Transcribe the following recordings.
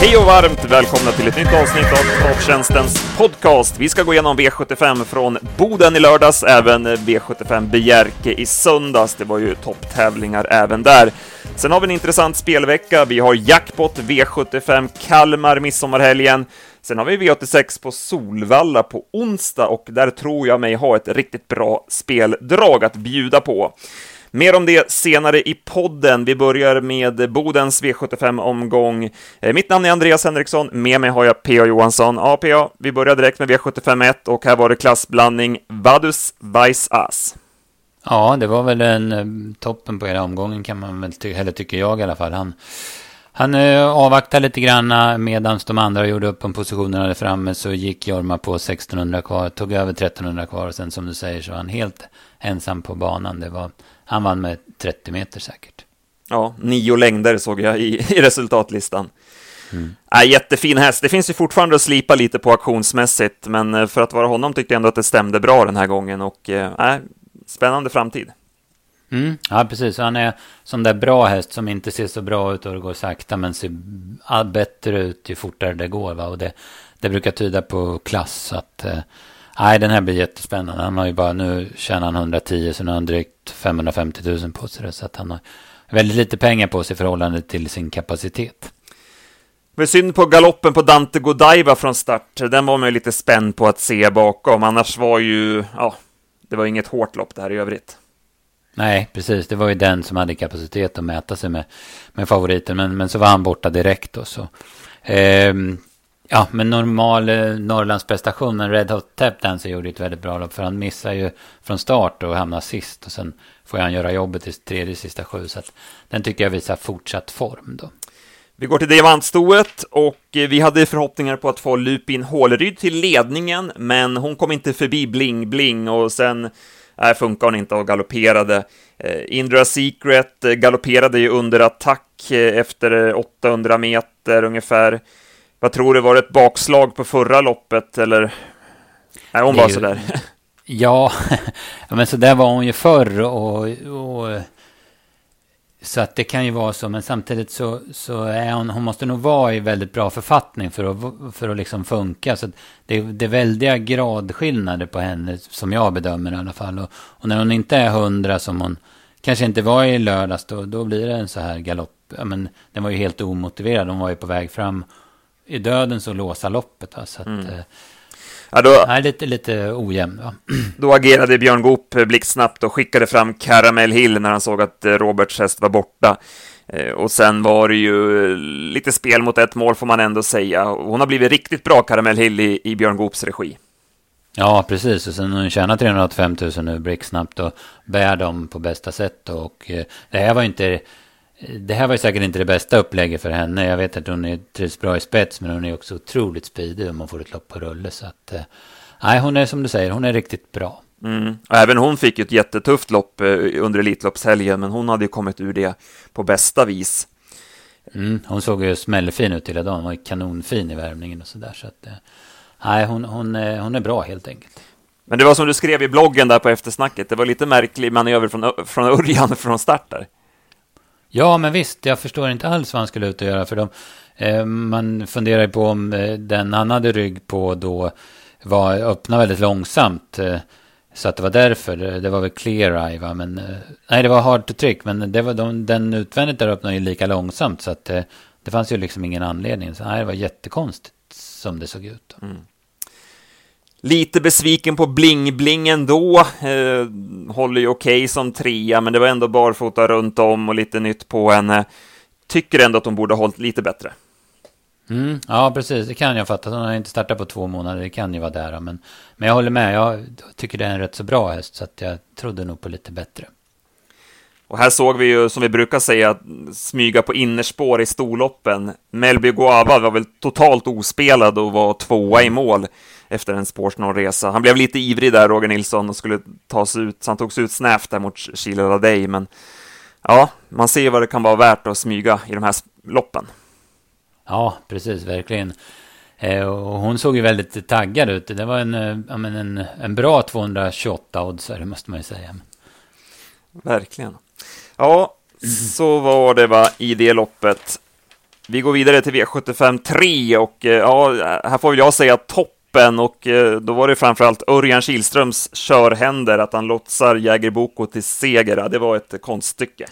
Hej och varmt välkomna till ett nytt avsnitt av Travtjänstens podcast. Vi ska gå igenom V75 från Boden i lördags, även V75 Bjerke i söndags. Det var ju topptävlingar även där. Sen har vi en intressant spelvecka. Vi har jackpot V75 Kalmar midsommarhelgen. Sen har vi V86 på Solvalla på onsdag och där tror jag mig ha ett riktigt bra speldrag att bjuda på. Mer om det senare i podden. Vi börjar med Bodens V75-omgång. Eh, mitt namn är Andreas Henriksson, med mig har jag P.A. Johansson. Ja, P.A., vi börjar direkt med V75 1 och här var det klassblandning Vadus Weiss As. Ja, det var väl en eh, toppen på hela omgången kan man väl tycka, eller tycker jag i alla fall. Han, han eh, avvaktade lite grann medan de andra gjorde upp om positionerna där framme så gick Jorma på 1600 kvar, tog över 1300 kvar och sen som du säger så var han helt ensam på banan. Det var han vann med 30 meter säkert. Ja, nio längder såg jag i, i resultatlistan. Mm. Äh, jättefin häst. Det finns ju fortfarande att slipa lite på auktionsmässigt, men eh, för att vara honom tyckte jag ändå att det stämde bra den här gången och äh, spännande framtid. Mm, ja, precis. Han är som där bra häst som inte ser så bra ut och det går sakta men ser bättre ut ju fortare det går. Va? Och det, det brukar tyda på klass. Att, eh, Nej, den här blir jättespännande. Han har ju bara, nu tjänar han 110 så nu har han drygt 550 000 på sig. Så att han har väldigt lite pengar på sig i förhållande till sin kapacitet. Det synd på galoppen på Dante Godiva från start. Den var man ju lite spänd på att se bakom. Annars var ju, ja, det var inget hårt lopp det här i övrigt. Nej, precis. Det var ju den som hade kapacitet att mäta sig med, med favoriten. Men, men så var han borta direkt då. Så. Ehm, Ja, men normal eh, Norrlandsprestation, men Red Hot Tap Dancer gjorde ett väldigt bra lopp. För han missar ju från start och hamnar sist. Och sen får han göra jobbet i tredje sista sju. Så att den tycker jag visar fortsatt form då. Vi går till diamantstoet och eh, vi hade förhoppningar på att få Lupin Håleryd till ledningen, men hon kom inte förbi Bling Bling och sen äh, funkar hon inte och galopperade. Eh, Indra Secret eh, galopperade ju under attack eh, efter 800 meter ungefär. Vad tror du, var det ett bakslag på förra loppet eller? Nej, hon var sådär. Ja, men så där var hon ju förr och, och så att det kan ju vara så, men samtidigt så, så är hon, hon måste nog vara i väldigt bra författning för att, för att liksom funka. Så det, det är väldiga gradskillnader på henne, som jag bedömer i alla fall. Och, och, när hon inte är hundra som hon kanske inte var i lördags, då, då blir det en så här galopp. Ja, men den var ju helt omotiverad, hon var ju på väg fram i döden så låsa loppet. Va? Så att, mm. Eh, ja, då, är lite, lite ojämn. Va? Då agerade Björn Goop blixtsnabbt och skickade fram Caramel Hill när han såg att eh, Roberts häst var borta. Eh, och sen var det ju lite spel mot ett mål får man ändå säga. Hon har blivit riktigt bra, Caramel Hill, i, i Björn Goops regi. Ja, precis. Och sen har hon tjänat 385 000 nu blixtsnabbt och bär dem på bästa sätt. Och det här var inte det här var ju säkert inte det bästa upplägget för henne. Jag vet att hon är trivs bra i spets, men hon är också otroligt speedig om man får ett lopp på rulle. Så att, eh, nej, hon är som du säger, hon är riktigt bra. Mm. Även hon fick ju ett jättetufft lopp eh, under Elitloppshelgen, men hon hade ju kommit ur det på bästa vis. Mm, hon såg ju smällfin ut hela dagen, hon var ju kanonfin i värmningen och sådär. Så att, eh, nej, hon, hon, hon är bra helt enkelt. Men det var som du skrev i bloggen där på eftersnacket, det var lite märklig manöver från, från Örjan från start där. Ja, men visst, jag förstår inte alls vad han skulle ut och göra. För de, eh, man funderar ju på om eh, den han hade rygg på då var öppna väldigt långsamt. Eh, så att det var därför. Eh, det var väl clear eye va. Men, eh, nej, det var hard to trick. Men det var de, den utvändigt där öppnade ju lika långsamt. Så att eh, det fanns ju liksom ingen anledning. Så nej, det var jättekonstigt som det såg ut. Mm. Lite besviken på Bling-Bling ändå. Eh, håller ju okej okay som trea, men det var ändå barfota runt om och lite nytt på henne. Tycker ändå att hon borde ha hållit lite bättre. Mm, ja, precis. Det kan jag fatta. Hon har inte startat på två månader. Det kan ju vara där. Men, men jag håller med. Jag tycker det är en rätt så bra häst. Så att jag trodde nog på lite bättre. Och här såg vi ju, som vi brukar säga, smyga på innerspår i storloppen. Melby Guava var väl totalt ospelad och var tvåa i mål efter en spårsnål resa. Han blev lite ivrig där, Roger Nilsson, och skulle ta sig ut, så han tog sig ut snävt där mot Chile Ladej, men ja, man ser vad det kan vara värt att smyga i de här loppen. Ja, precis, verkligen. Eh, och hon såg ju väldigt taggad ut. Det var en, eh, en, en bra 228 oddsare, måste man ju säga. Verkligen. Ja, så var det va i det loppet. Vi går vidare till V75 3 och ja, här får jag säga toppen och då var det framförallt Örjan Kihlströms körhänder, att han lotsar Jäger Boko till seger. Det var ett konststycke.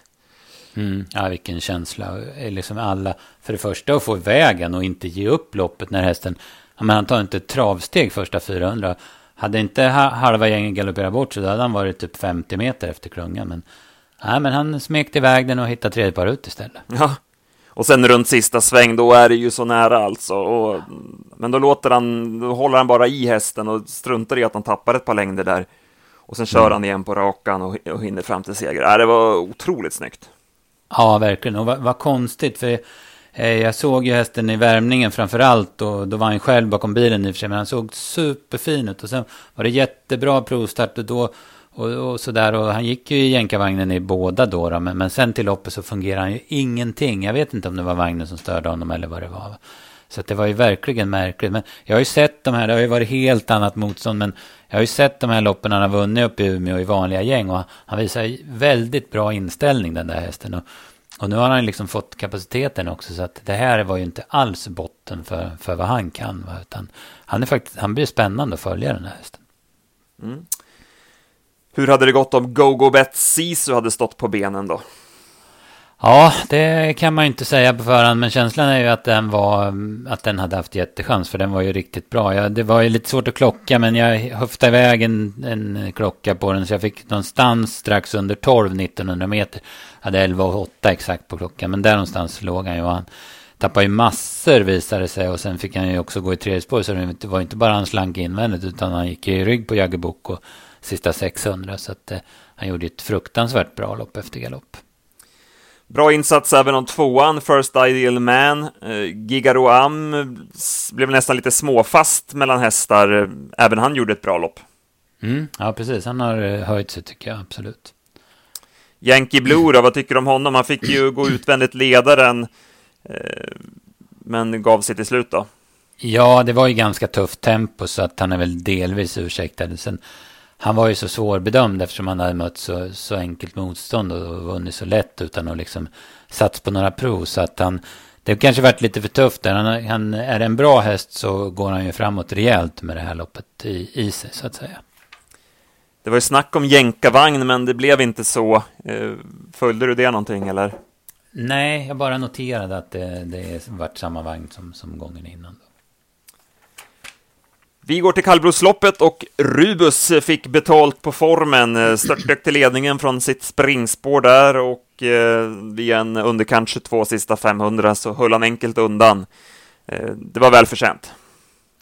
Mm, ja, vilken känsla. Liksom alla, för det första att få vägen och inte ge upp loppet när hästen, men han tar inte ett travsteg första 400. Hade inte halva gänget galopperat bort så hade han varit typ 50 meter efter klungan. Men, nej, men han smekte iväg den och hittade tredje par ut istället. Ja, och sen runt sista sväng, då är det ju så nära alltså. Och, men då låter han, då håller han bara i hästen och struntar i att han tappar ett par längder där. Och sen kör mm. han igen på rakan och, och hinner fram till seger. Ja, det var otroligt snyggt. Ja, verkligen. Och vad, vad konstigt, för eh, jag såg ju hästen i värmningen framför allt och då var han själv bakom bilen i och för sig, men han såg superfin ut. Och sen var det jättebra provstart och då och, och sådär. Och han gick ju i jänkarvagnen i båda då, då men, men sen till loppet så fungerar han ju ingenting. Jag vet inte om det var vagnen som störde honom eller vad det var. Så det var ju verkligen märkligt. Men jag har ju sett de här, det har ju varit helt annat motstånd, men jag har ju sett de här loppen han har vunnit uppe i Umeå i vanliga gäng och han visar väldigt bra inställning den där hästen. Och, och nu har han liksom fått kapaciteten också så att det här var ju inte alls botten för, för vad han kan. Va? Utan han, är faktiskt, han blir spännande att följa den här hästen. Mm. Hur hade det gått om GogoBet Sisu hade stått på benen då? Ja, det kan man ju inte säga på förhand, men känslan är ju att den var, att den hade haft jättechans, för den var ju riktigt bra. Jag, det var ju lite svårt att klocka, men jag höftade iväg en, en klocka på den, så jag fick någonstans strax under 12, 1900 meter. Jag hade 11,8 exakt på klockan, men där någonstans låg han ju. Han tappade ju massor visade det sig, och sen fick han ju också gå i tredje spår, så det var inte bara han slank invändigt, utan han gick i rygg på Jaggebok och sista 600, så att eh, han gjorde ett fruktansvärt bra lopp efter galopp. Bra insats även om tvåan, First Ideal Man. Eh, Gigaro Am blev nästan lite småfast mellan hästar. Även han gjorde ett bra lopp. Mm, ja, precis. Han har eh, höjt sig tycker jag, absolut. Yankee Blue då, vad tycker du om honom? Han fick ju gå utvändigt ledaren, eh, men gav sig till slut då. Ja, det var ju ganska tufft tempo så att han är väl delvis ursäktad. Sen han var ju så svårbedömd eftersom han hade mött så, så enkelt motstånd och vunnit så lätt utan att liksom sats på några prov. Så att han, det kanske varit lite för tufft där. Han, han, är en bra häst så går han ju framåt rejält med det här loppet i, i sig så att säga. Det var ju snack om jänkarvagn men det blev inte så. Eh, följde du det någonting eller? Nej, jag bara noterade att det, det varit samma vagn som, som gången innan. Vi går till kallblodsloppet och Rubus fick betalt på formen, eh, störtdök till ledningen från sitt springspår där och eh, en underkant 22 sista 500 så höll han enkelt undan. Eh, det var väl förtjänt.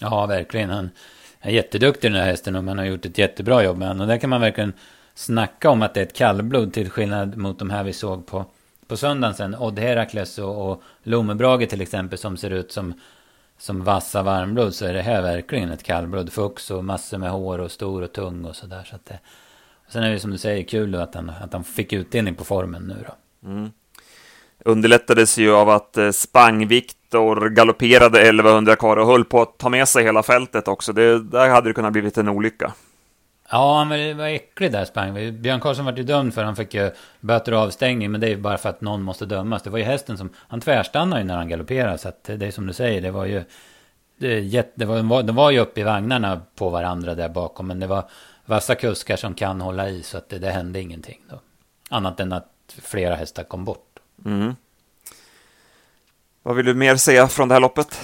Ja, verkligen. Han är jätteduktig den här hästen och man har gjort ett jättebra jobb med honom. Och där kan man verkligen snacka om att det är ett kallblod till skillnad mot de här vi såg på, på söndagen sen. Odd Herakles och, och Lomebrage till exempel som ser ut som som vassa varmblod så är det här verkligen ett kallblod. Fux och massor med hår och stor och tung och sådär. Så att det, sen är det som du säger kul att han, att han fick utdelning på formen nu då. Mm. Underlättades ju av att eh, Spang Viktor galopperade 1100 kvar och höll på att ta med sig hela fältet också. Det, där hade det kunnat blivit en olycka. Ja, han var äcklig där sprang. Björn Karlsson var ju dömd för han fick ju böter och avstängning. Men det är ju bara för att någon måste dömas. Det var ju hästen som, han tvärstannade ju när han galopperade. Så att det är som du säger, det var ju, det, det var, de var ju uppe i vagnarna på varandra där bakom. Men det var vassa kuskar som kan hålla i. Så att det, det hände ingenting då. Annat än att flera hästar kom bort. Mm. Vad vill du mer säga från det här loppet?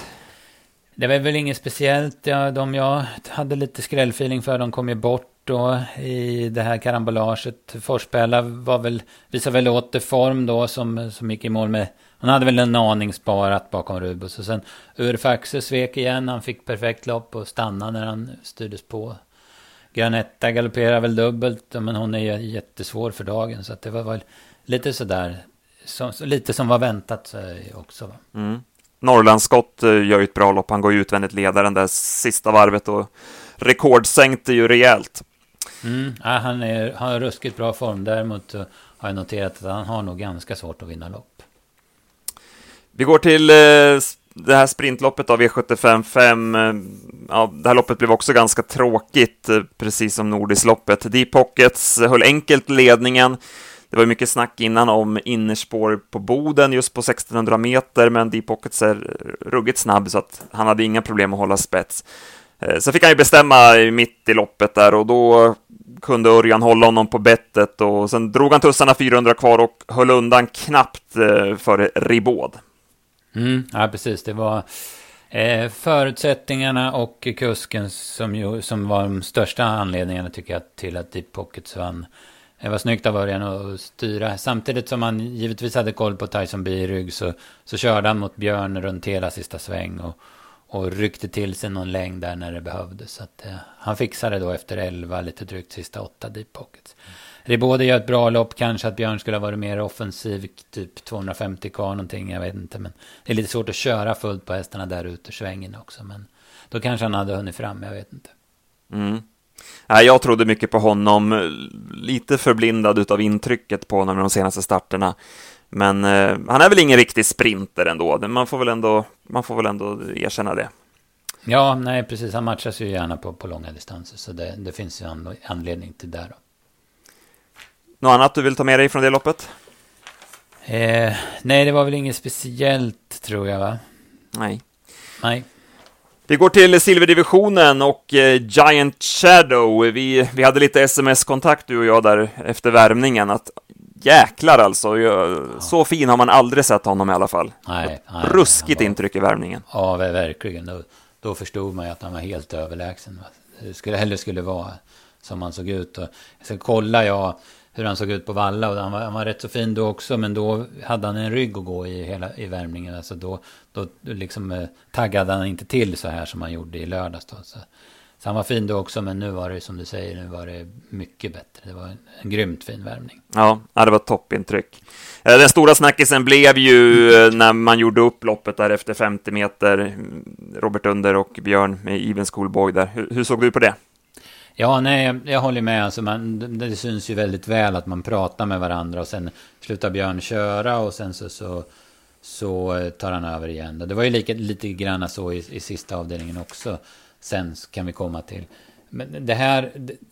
Det var väl inget speciellt. Ja, de jag hade lite skrällfeeling för, de kom ju bort då i det här karambolaget. Forsbella var väl, visade väl åter form då som, som gick i mål med han hade väl en aning sparat bakom Rubus. Och sen Urfaxe svek igen. Han fick perfekt lopp och stannade när han styrdes på. Granetta galopperar väl dubbelt. Men hon är jättesvår för dagen. Så att det var väl lite sådär. Så, lite som var väntat också. Va? Mm. Norrlandsskott eh, gör ju ett bra lopp. Han går ju utvändigt ledaren där sista varvet och rekordsänkte ju rejält. Mm, ja, han, är, har ruskigt bra form. Däremot eh, har jag noterat att han har nog ganska svårt att vinna lopp. Vi går till eh, det här sprintloppet av V75 5. Ja, det här loppet blev också ganska tråkigt, eh, precis som Nordisloppet. Deep Pockets höll enkelt ledningen. Det var mycket snack innan om innerspår på Boden just på 1600 meter, men Deep Pockets är ruggigt snabb så att han hade inga problem att hålla spets. Eh, sen fick han ju bestämma mitt i loppet där och då kunde Örjan hålla honom på bettet och sen drog han tussarna 400 kvar och höll undan knappt för före Ribaud. Mm, ja, precis. Det var eh, förutsättningarna och kusken som, ju, som var de största anledningarna tycker jag till att Deep Pockets vann. Det var snyggt av Örjan att styra. Samtidigt som han givetvis hade koll på Tyson B i rygg så, så körde han mot Björn runt hela sista sväng. Och, och ryckte till sig någon längd där när det behövdes. Så att, eh, han fixade då efter 11, lite drygt sista 8 deep pockets. Ribode gör ett bra lopp, kanske att Björn skulle ha varit mer offensiv, typ 250 kvar någonting, jag vet inte. Men det är lite svårt att köra fullt på hästarna där ute, svängen också. Men då kanske han hade hunnit fram, jag vet inte. Mm. Jag trodde mycket på honom, lite förblindad av intrycket på honom de senaste starterna. Men eh, han är väl ingen riktig sprinter ändå. Man får väl ändå, man får väl ändå erkänna det. Ja, nej precis. Han matchas ju gärna på, på långa distanser. Så det, det finns ju anledning till det. Då. Något annat du vill ta med dig från det loppet? Eh, nej, det var väl inget speciellt tror jag va? Nej. Nej. Vi går till silverdivisionen och eh, Giant Shadow. Vi, vi hade lite sms-kontakt du och jag där efter värmningen. Att jäklar alltså. Så fin har man aldrig sett honom i alla fall. Nej, nej, Ruskigt var, intryck i värmningen. Ja, verkligen. Då, då förstod man ju att han var helt överlägsen. Det skulle hellre skulle vara som han såg ut. Och sen kollade jag hur han såg ut på Valla och han var, han var rätt så fin då också. Men då hade han en rygg att gå i hela i värmningen. Alltså då, då liksom eh, taggade han inte till så här som han gjorde i lördags. Då. Så, så han var fin då också, men nu var det som du säger, nu var det mycket bättre. Det var en, en grymt fin värmning. Ja, det var toppintryck. Eh, den stora snackisen blev ju eh, när man gjorde upp loppet där efter 50 meter, Robert Under och Björn med Even Schoolboy där. Hur, hur såg du på det? Ja, nej, jag håller med. Alltså man, det syns ju väldigt väl att man pratar med varandra och sen slutar Björn köra och sen så, så, så eh, tar han över igen. Det var ju lika, lite grann så i, i sista avdelningen också sen kan vi komma till. Men det här,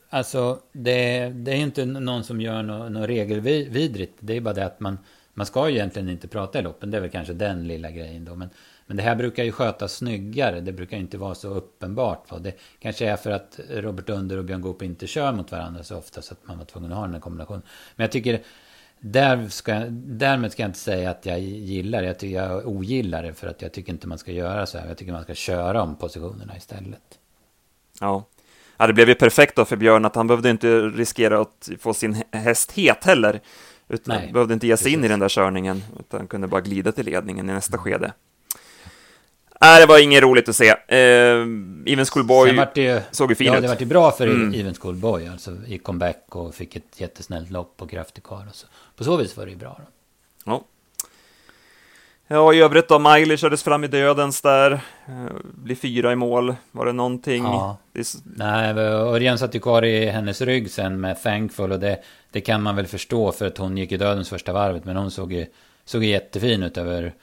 alltså det, det är inte någon som gör något, något regelvidrigt. Det är bara det att man, man ska ju egentligen inte prata i loppen. Det är väl kanske den lilla grejen då. Men, men det här brukar ju skötas snyggare. Det brukar inte vara så uppenbart. Va? Det kanske är för att Robert Under och Björn Goop inte kör mot varandra så ofta. Så att man var tvungen att ha den här kombinationen. Men jag tycker där ska, därmed ska jag inte säga att jag gillar det. Jag, tycker jag ogillar det för att jag tycker inte man ska göra så här. Jag tycker man ska köra om positionerna istället. Ja. ja, det blev ju perfekt då för Björn att han behövde inte riskera att få sin häst het heller. Utan Nej, behövde inte ge sig precis. in i den där körningen, utan kunde bara glida till ledningen i nästa skede. Nej, det var inget roligt att se. Eh, Even Schoolboy det, såg ju fin ja, ut. Ja, det var ju bra för mm. Even Schoolboy. Alltså i comeback och fick ett jättesnällt lopp och kraftig kar. Så. På så vis var det ju bra. Då. Ja. Ja, i övrigt då, Miley kördes fram i dödens där. Eh, blir fyra i mål. Var det någonting? Ja. Det... Nej, Örjan satt ju kvar i hennes rygg sen med Thankful och det, det kan man väl förstå för att hon gick i dödens första varvet. Men hon såg ju, såg ju jättefin ut över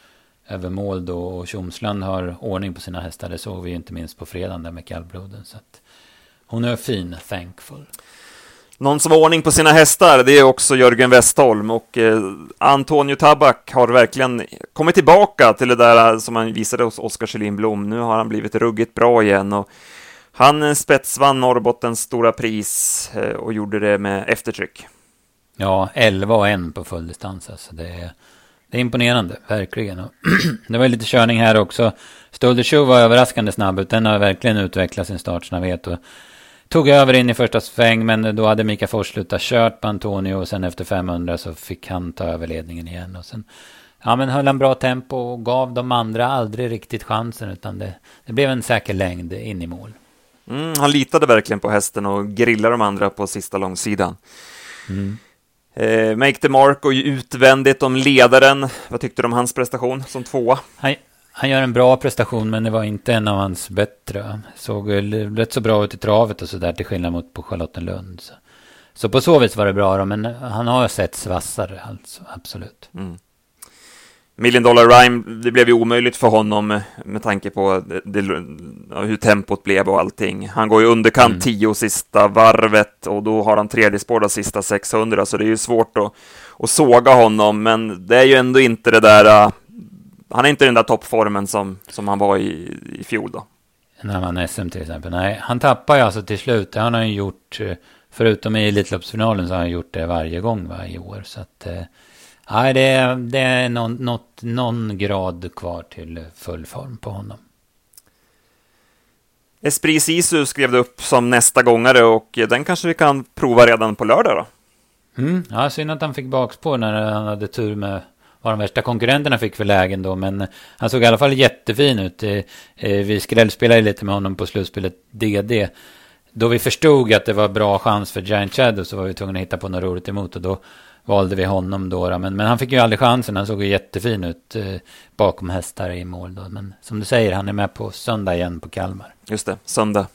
mål då. Och Tjomsland har ordning på sina hästar. Det såg vi inte minst på fredagen där med kallbloden. Så att hon är fin, thankful. Någon som har ordning på sina hästar, det är också Jörgen Westholm och eh, Antonio Tabak har verkligen kommit tillbaka till det där som han visade hos Oskar Kjellin Blom. Nu har han blivit ruggigt bra igen och han spetsvann Norrbottens stora pris eh, och gjorde det med eftertryck. Ja, 11 och 1 på fulldistans alltså. Det är det är imponerande, verkligen. det var lite körning här också. Stolder Show var överraskande snabb. Den har verkligen utvecklat sin startsnabbhet. Och tog över in i första sväng, men då hade Mika Fors slutat kört på Antonio. Och sen efter 500 så fick han ta över ledningen igen. Och sen ja, men höll en bra tempo och gav de andra aldrig riktigt chansen. Utan det, det blev en säker längd in i mål. Mm, han litade verkligen på hästen och grillade de andra på sista långsidan. Mm. Eh, Make the Mark och utvändigt om ledaren. Vad tyckte du om hans prestation som tvåa? Han, han gör en bra prestation, men det var inte en av hans bättre. Såg rätt så bra ut i travet och sådär, till skillnad mot på Charlottenlund. Så. så på så vis var det bra, då, men han har sett vassare, alltså, absolut. Mm. Million Dollar Rhyme, det blev ju omöjligt för honom med tanke på det, det, hur tempot blev och allting. Han går ju underkant mm. tio sista varvet och då har han tredje spår de sista 600, så det är ju svårt att, att såga honom, men det är ju ändå inte det där, uh, han är inte den där toppformen som, som han var i, i fjol då. När han vann SM till exempel. Nej, han tappar ju alltså till slut, det har han ju gjort, eh, förutom i Elitloppsfinalen så har han gjort det varje gång varje år, så att eh, Nej, det är, det är någon, något, någon grad kvar till full form på honom. Esprit Sisu skrev det upp som nästa gångare och den kanske vi kan prova redan på lördag då? Mm, ja, synd att han fick bakspår när han hade tur med vad de värsta konkurrenterna fick för lägen då. Men han såg i alla fall jättefin ut. Eh, eh, vi skrällspelade lite med honom på slutspelet DD. Då vi förstod att det var bra chans för Giant Shadow så var vi tvungna att hitta på något roligt emot. Och då valde vi honom då. då. Men, men han fick ju aldrig chansen. Han såg ju jättefin ut eh, bakom hästar i mål då. Men som du säger, han är med på söndag igen på Kalmar. Just det, söndag.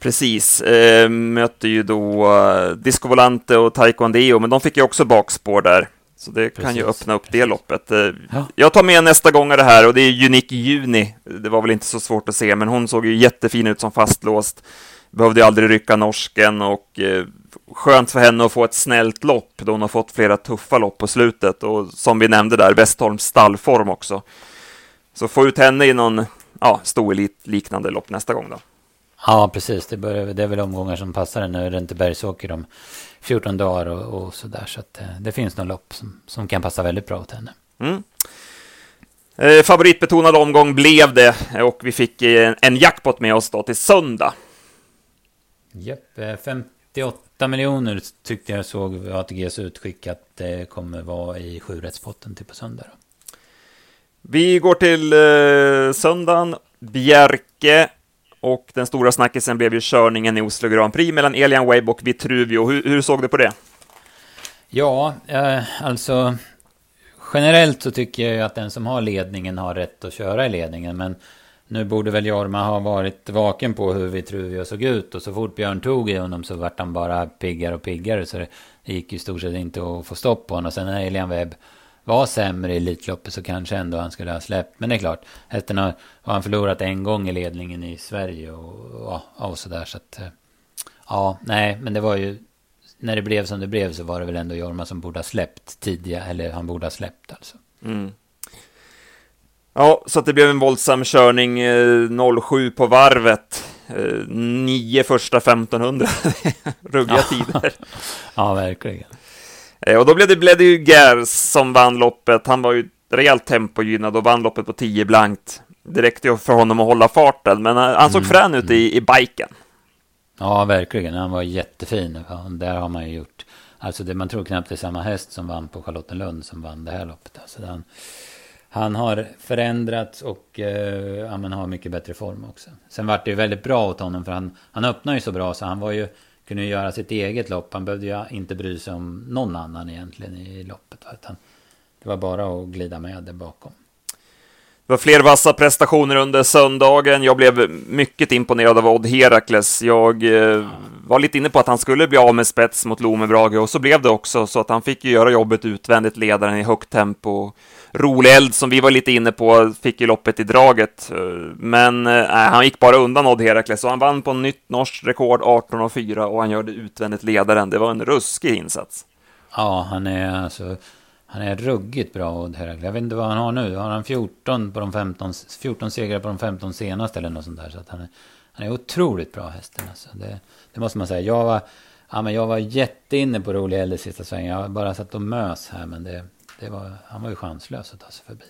Precis, eh, möter ju då eh, Disco Volante och Taekwondo, men de fick ju också bakspår där. Så det Precis. kan ju öppna upp det loppet. Eh, ja. Jag tar med nästa gång det här och det är Unique Juni. Det var väl inte så svårt att se, men hon såg ju jättefin ut som fastlåst. Behövde ju aldrig rycka norsken och eh, skönt för henne att få ett snällt lopp då hon har fått flera tuffa lopp på slutet och som vi nämnde där, Westholms stallform också. Så få ut henne i någon ja, storelit liknande lopp nästa gång då. Ja, precis. Det, börjar, det är väl omgångar som passar henne. Rente Bergsåker om 14 dagar och, och sådär. Så att det, eh, det finns någon lopp som, som kan passa väldigt bra åt henne. Mm. Eh, favoritbetonad omgång blev det och vi fick en, en jackpot med oss då till söndag. Japp, 58 8 miljoner tyckte jag såg ATGs utskick att det kommer vara i sjurättspotten till på söndag. Då. Vi går till eh, söndagen, Bjerke och den stora snackisen blev ju körningen i Oslo Grand Prix mellan Elian Webb och Vitruvio. Hur, hur såg du på det? Ja, eh, alltså generellt så tycker jag ju att den som har ledningen har rätt att köra i ledningen, men nu borde väl Jorma ha varit vaken på hur Vitruvio såg ut och så fort Björn tog i honom så vart han bara piggare och piggare så det gick ju i stort sett inte att få stopp på honom. Och sen när Elian Webb var sämre i Elitloppet så kanske ändå han skulle ha släppt. Men det är klart, hästen har, har han förlorat en gång i ledningen i Sverige och, och, och sådär. Så att, eh, ja, nej, men det var ju, när det blev som det blev så var det väl ändå Jorma som borde ha släppt tidigare, eller han borde ha släppt alltså. Mm. Ja, så att det blev en våldsam körning, eh, 07 på varvet. Eh, nio första 1500, ruggiga tider. ja, verkligen. Eh, och då blev det, blev det ju Gers som vann loppet. Han var ju rejält tempogynnad och vann loppet på 10 blankt. Det räckte ju för honom att hålla farten, men han mm. såg frän ut i, i biken. Ja, verkligen. Han var jättefin. Där har man ju gjort... Alltså, det, man tror knappt det är samma häst som vann på Charlottenlund som vann det här loppet. Alltså, den, han har förändrats och eh, ja, men har mycket bättre form också. Sen vart det ju väldigt bra åt honom för han, han öppnade ju så bra så han var ju, kunde ju göra sitt eget lopp. Han behövde ju inte bry sig om någon annan egentligen i loppet. Utan det var bara att glida med där bakom. Det var fler vassa prestationer under söndagen. Jag blev mycket imponerad av Odd Herakles. Jag eh, var lite inne på att han skulle bli av med spets mot Lomebrage och så blev det också, så att han fick ju göra jobbet utvändigt, ledaren i högt tempo rolig eld som vi var lite inne på, fick ju loppet i draget. Men äh, han gick bara undan Odd Herakles och han vann på nytt norskt rekord 18,4 och han gör det utvändigt ledaren. Det var en ruskig insats. Ja, han är alltså... Han är ruggigt bra Odd Herakles. Jag vet inte vad han har nu. Har han 14 på de 15, 14 segrar på de 15 senaste eller något sånt där. Så att han är, han är otroligt bra hästen alltså. Det, det måste man säga. Jag var, ja, men jag var jätteinne på rolig eld i sista svängen. Jag bara satt och mös här men det, det var, han var ju chanslös att ta sig förbi.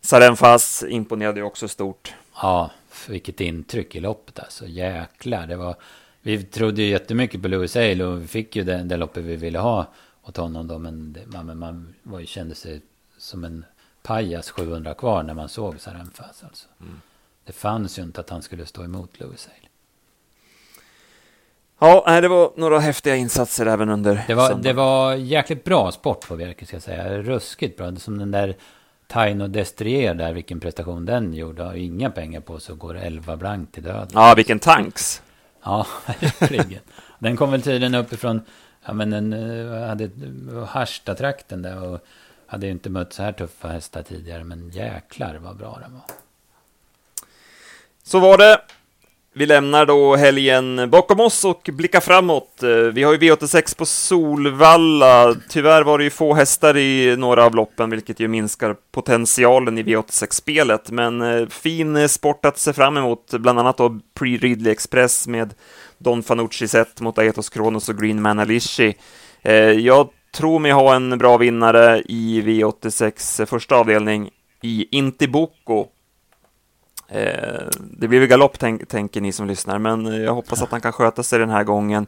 Sarenfas imponerade ju också stort. Ja, vilket intryck i loppet alltså. Jäklar, det var... Vi trodde ju jättemycket på Louis Hale och vi fick ju det, det loppet vi ville ha åt honom då. Men det, man, man var ju, kände sig som en pajas 700 kvar när man såg Sarenfas alltså. Mm. Det fanns ju inte att han skulle stå emot Louis Hale. Ja, det var några häftiga insatser även under Det var, det var jäkligt bra sport på Bjerke, ska jag säga. Ruskigt bra. Som den där Taino Destrier där, vilken prestation den gjorde. Har inga pengar på så går 11 blankt till döden. Ja, vilken tanks. Ja, verkligen. den kom väl tydligen uppifrån, ja men den eh, hade Harsta-trakten där och hade ju inte mött så här tuffa hästar tidigare, men jäklar vad bra den var. Så var det. Vi lämnar då helgen bakom oss och blickar framåt. Eh, vi har ju V86 på Solvalla. Tyvärr var det ju få hästar i några av loppen, vilket ju minskar potentialen i V86-spelet. Men eh, fin sport att se fram emot, bland annat då Pre-Ridley Express med Don Fanucci sett mot Aetos Kronos och Green Man Alishi. Eh, jag tror mig ha en bra vinnare i V86 första avdelning i Intiboko Eh, det blir väl galopp, tänk, tänker ni som lyssnar, men eh, jag hoppas att han kan sköta sig den här gången.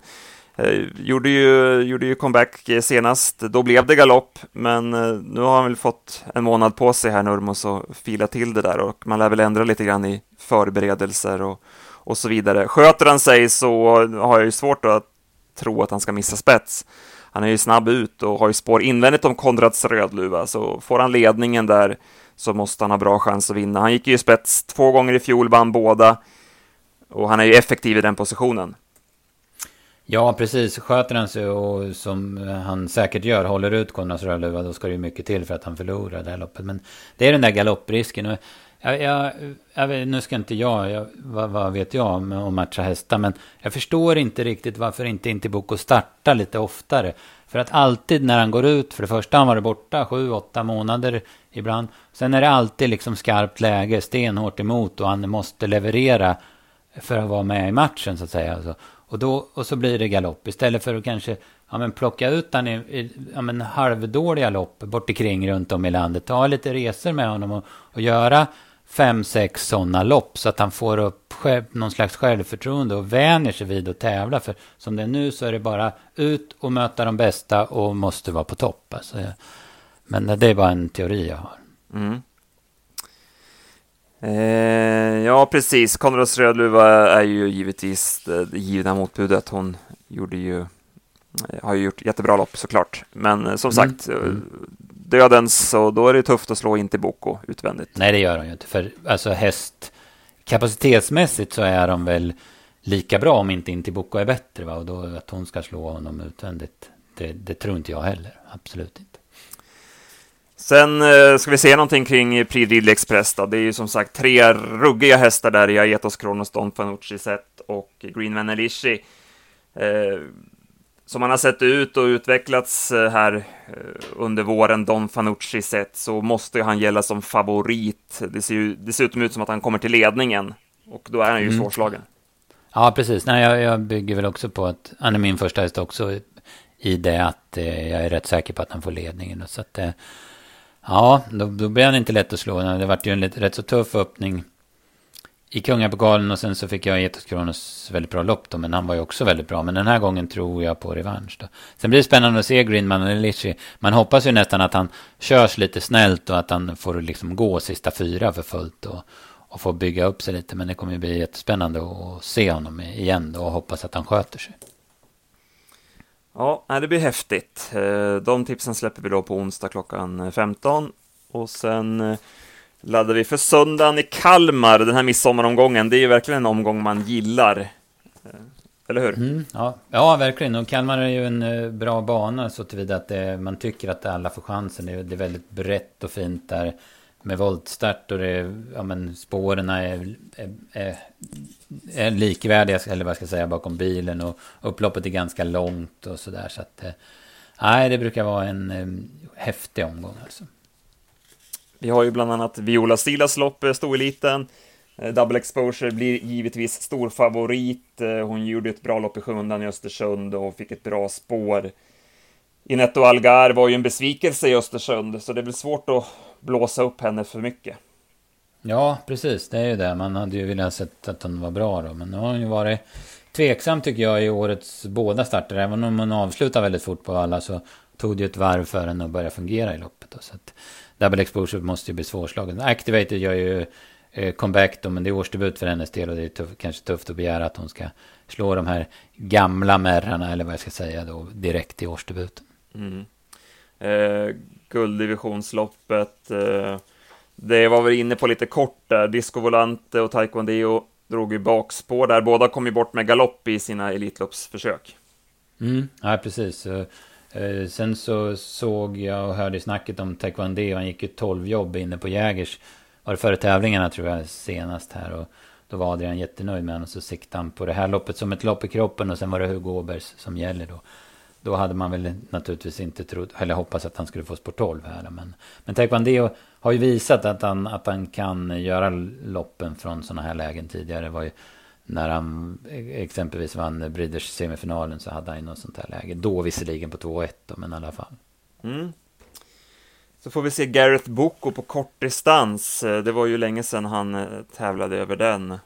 Eh, gjorde, ju, gjorde ju comeback senast, då blev det galopp, men nu har han väl fått en månad på sig här Nurmos och fila till det där och man lär väl ändra lite grann i förberedelser och, och så vidare. Sköter han sig så har jag ju svårt att tro att han ska missa spets. Han är ju snabb ut och har ju spår invändigt om Konrads Rödluva, så får han ledningen där så måste han ha bra chans att vinna. Han gick ju i spets två gånger i fjol, vann båda och han är ju effektiv i den positionen. Ja, precis. Sköter han sig och som han säkert gör, håller ut Konrads Rödluva, då ska det ju mycket till för att han förlorar det här loppet. Men det är den där galopprisken. Och jag, jag, jag, nu ska inte jag, jag vad, vad, vet jag om, om matcha hästar, men jag förstår inte riktigt varför inte Intiboko startar lite oftare. För att alltid när han går ut, för det första han varit borta sju, åtta månader ibland. Sen är det alltid liksom skarpt läge, stenhårt emot och han måste leverera för att vara med i matchen så att säga. Alltså. Och, då, och så blir det galopp istället för att kanske ja, men plocka ut han i, i ja, men halvdåliga lopp bort omkring runt om i landet. Ta lite resor med honom och, och göra fem, sex sådana lopp så att han får upp själv, någon slags självförtroende och vänjer sig vid att tävla. För som det är nu så är det bara ut och möta de bästa och måste vara på topp. Alltså, men det är bara en teori jag har. Mm. Eh, ja, precis. Konrads Rödluva är ju givetvis det givna motbudet. Hon gjorde ju, eh, har ju gjort jättebra lopp såklart. Men eh, som mm. sagt, mm. Dödens, så då är det tufft att slå in till Boko utvändigt. Nej, det gör hon ju inte. För alltså häst, kapacitetsmässigt så är de väl lika bra om inte Intiboko är bättre. Va? Och då att hon ska slå honom utvändigt, det, det tror inte jag heller. Absolut inte. Sen eh, ska vi se någonting kring Prix Express då. Det är ju som sagt tre ruggiga hästar där i Aetos Kronos, Don Fanucci set och Green Vanelishi. Eh, som han har sett ut och utvecklats eh, här eh, under våren, Don Fanucci set, så måste han gälla som favorit. Det ser ju dessutom ut som att han kommer till ledningen och då är han ju mm. svårslagen. Ja, precis. Nej, jag, jag, bygger väl också på att han är min första häst också i det att eh, jag är rätt säker på att han får ledningen. Så att, eh, Ja, då, då blev han inte lätt att slå. Det var ju en rätt så tuff öppning i Kungapokalen och sen så fick jag Etos Kronos väldigt bra lopp då, men han var ju också väldigt bra. Men den här gången tror jag på revansch då. Sen blir det spännande att se Greenman och Litchi. Man hoppas ju nästan att han körs lite snällt och att han får liksom gå sista fyra för fullt och, och få bygga upp sig lite. Men det kommer ju bli jättespännande att se honom igen då och hoppas att han sköter sig. Ja, det blir häftigt. Eh, de tipsen släpper vi då på onsdag klockan 15 och sen eh, laddar vi för söndagen i Kalmar, den här midsommaromgången. Det är ju verkligen en omgång man gillar. Eh, eller hur? Mm, ja. ja, verkligen. Och Kalmar är ju en eh, bra bana så tillvida att det, man tycker att alla får chansen. Det är, det är väldigt brett och fint där med voltstart och det, ja, men spåren är, är, är, är, likvärdiga, eller vad ska jag säga, bakom bilen. Och upploppet är ganska långt och sådär. Så att, eh, nej, det brukar vara en häftig omgång alltså. Vi har ju bland annat Viola Silas lopp, eh, stoeliten. Eh, Double Exposure blir givetvis stor favorit. Eh, hon gjorde ett bra lopp i sjundan i Östersund och fick ett bra spår. Inetto Algar var ju en besvikelse i Östersund, så det blir svårt att blåsa upp henne för mycket. Ja, precis. Det är ju det. Man hade ju velat sett att hon var bra då. Men nu har hon ju varit tveksam tycker jag i årets båda starter. Även om hon avslutar väldigt fort på alla så tog det ju ett varv för henne att börja fungera i loppet. Då. Så att double exposure måste ju bli svårslagen. Activated gör ju eh, comeback då, men det är årsdebut för hennes del och det är tuff, kanske tufft att begära att hon ska slå de här gamla märrarna, eller vad jag ska säga då, direkt i årsdebuten. Mm. Eh, gulddivisionsloppet. Eh, det var vi inne på lite kort där. Disco Volante och Taekwondo drog ju bakspår där. Båda kom ju bort med galopp i sina Elitloppsförsök. Mm, ja, precis. Eh, sen så såg jag och hörde snacket om taekwondo. Han gick ju 12 jobb inne på Jägers. Var det före tävlingarna tror jag senast här. Och då var Adrian jättenöjd med honom. Och så siktade han på det här loppet som ett lopp i kroppen. Och sen var det Hugo Åbergs som gäller då. Då hade man väl naturligtvis inte trott, eller hoppats att han skulle få sport 12 här. Men, men taekwondo har ju visat att han, att han kan göra loppen från sådana här lägen tidigare. Det var ju när han exempelvis vann Breeders semifinalen så hade han ju något sånt här läge. Då visserligen på 2-1 men i alla fall. Mm. Så får vi se Gareth Boko på kortdistans. Det var ju länge sedan han eh, tävlade över den.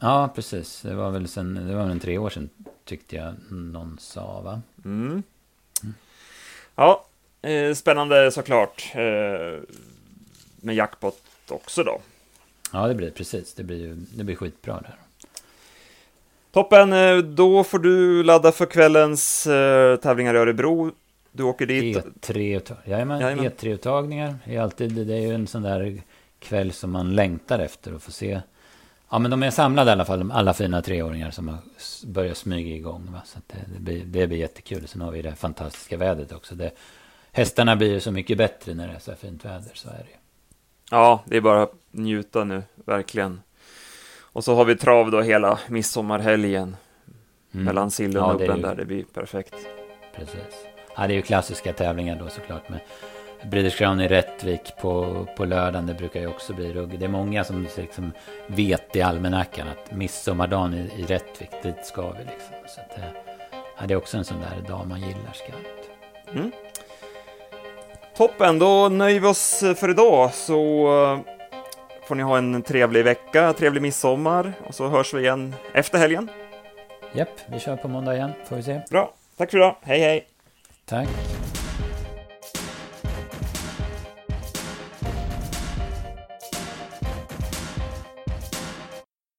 Ja, precis. Det var väl sen, det var väl en tre år sedan tyckte jag någon sa va? Mm. Mm. Ja, eh, spännande såklart. Eh, med jackpot också då. Ja, det blir precis. Det blir, det blir skitbra där. Toppen, eh, då får du ladda för kvällens uh, tävlingar i Örebro. Du åker dit. E3, jajamän, jajamän. E3-uttagningar är alltid, det är ju en sån där kväll som man längtar efter att få se. Ja, men de är samlade i alla fall, alla fina treåringar som har börjat smyga igång. Va? Så det, det, blir, det blir jättekul. Sen har vi det fantastiska vädret också. Det, hästarna blir ju så mycket bättre när det är så här fint väder, så är det Ja, det är bara att njuta nu, verkligen. Och så har vi trav då hela midsommarhelgen mm. mellan sillen och ja, där, det blir perfekt. Precis. Ja, det är ju klassiska tävlingar då såklart med Crown i Rättvik på, på lördagen. Det brukar ju också bli rugg. Det är många som liksom vet i almanackan att midsommardagen i, i Rättvik, dit ska vi liksom. Så att, ja, det är också en sån där dag man gillar skarpt. Mm. Toppen, då nöjer vi oss för idag så får ni ha en trevlig vecka, trevlig midsommar och så hörs vi igen efter helgen. Japp, vi kör på måndag igen, får vi se. Bra, tack för idag, hej hej! Tack!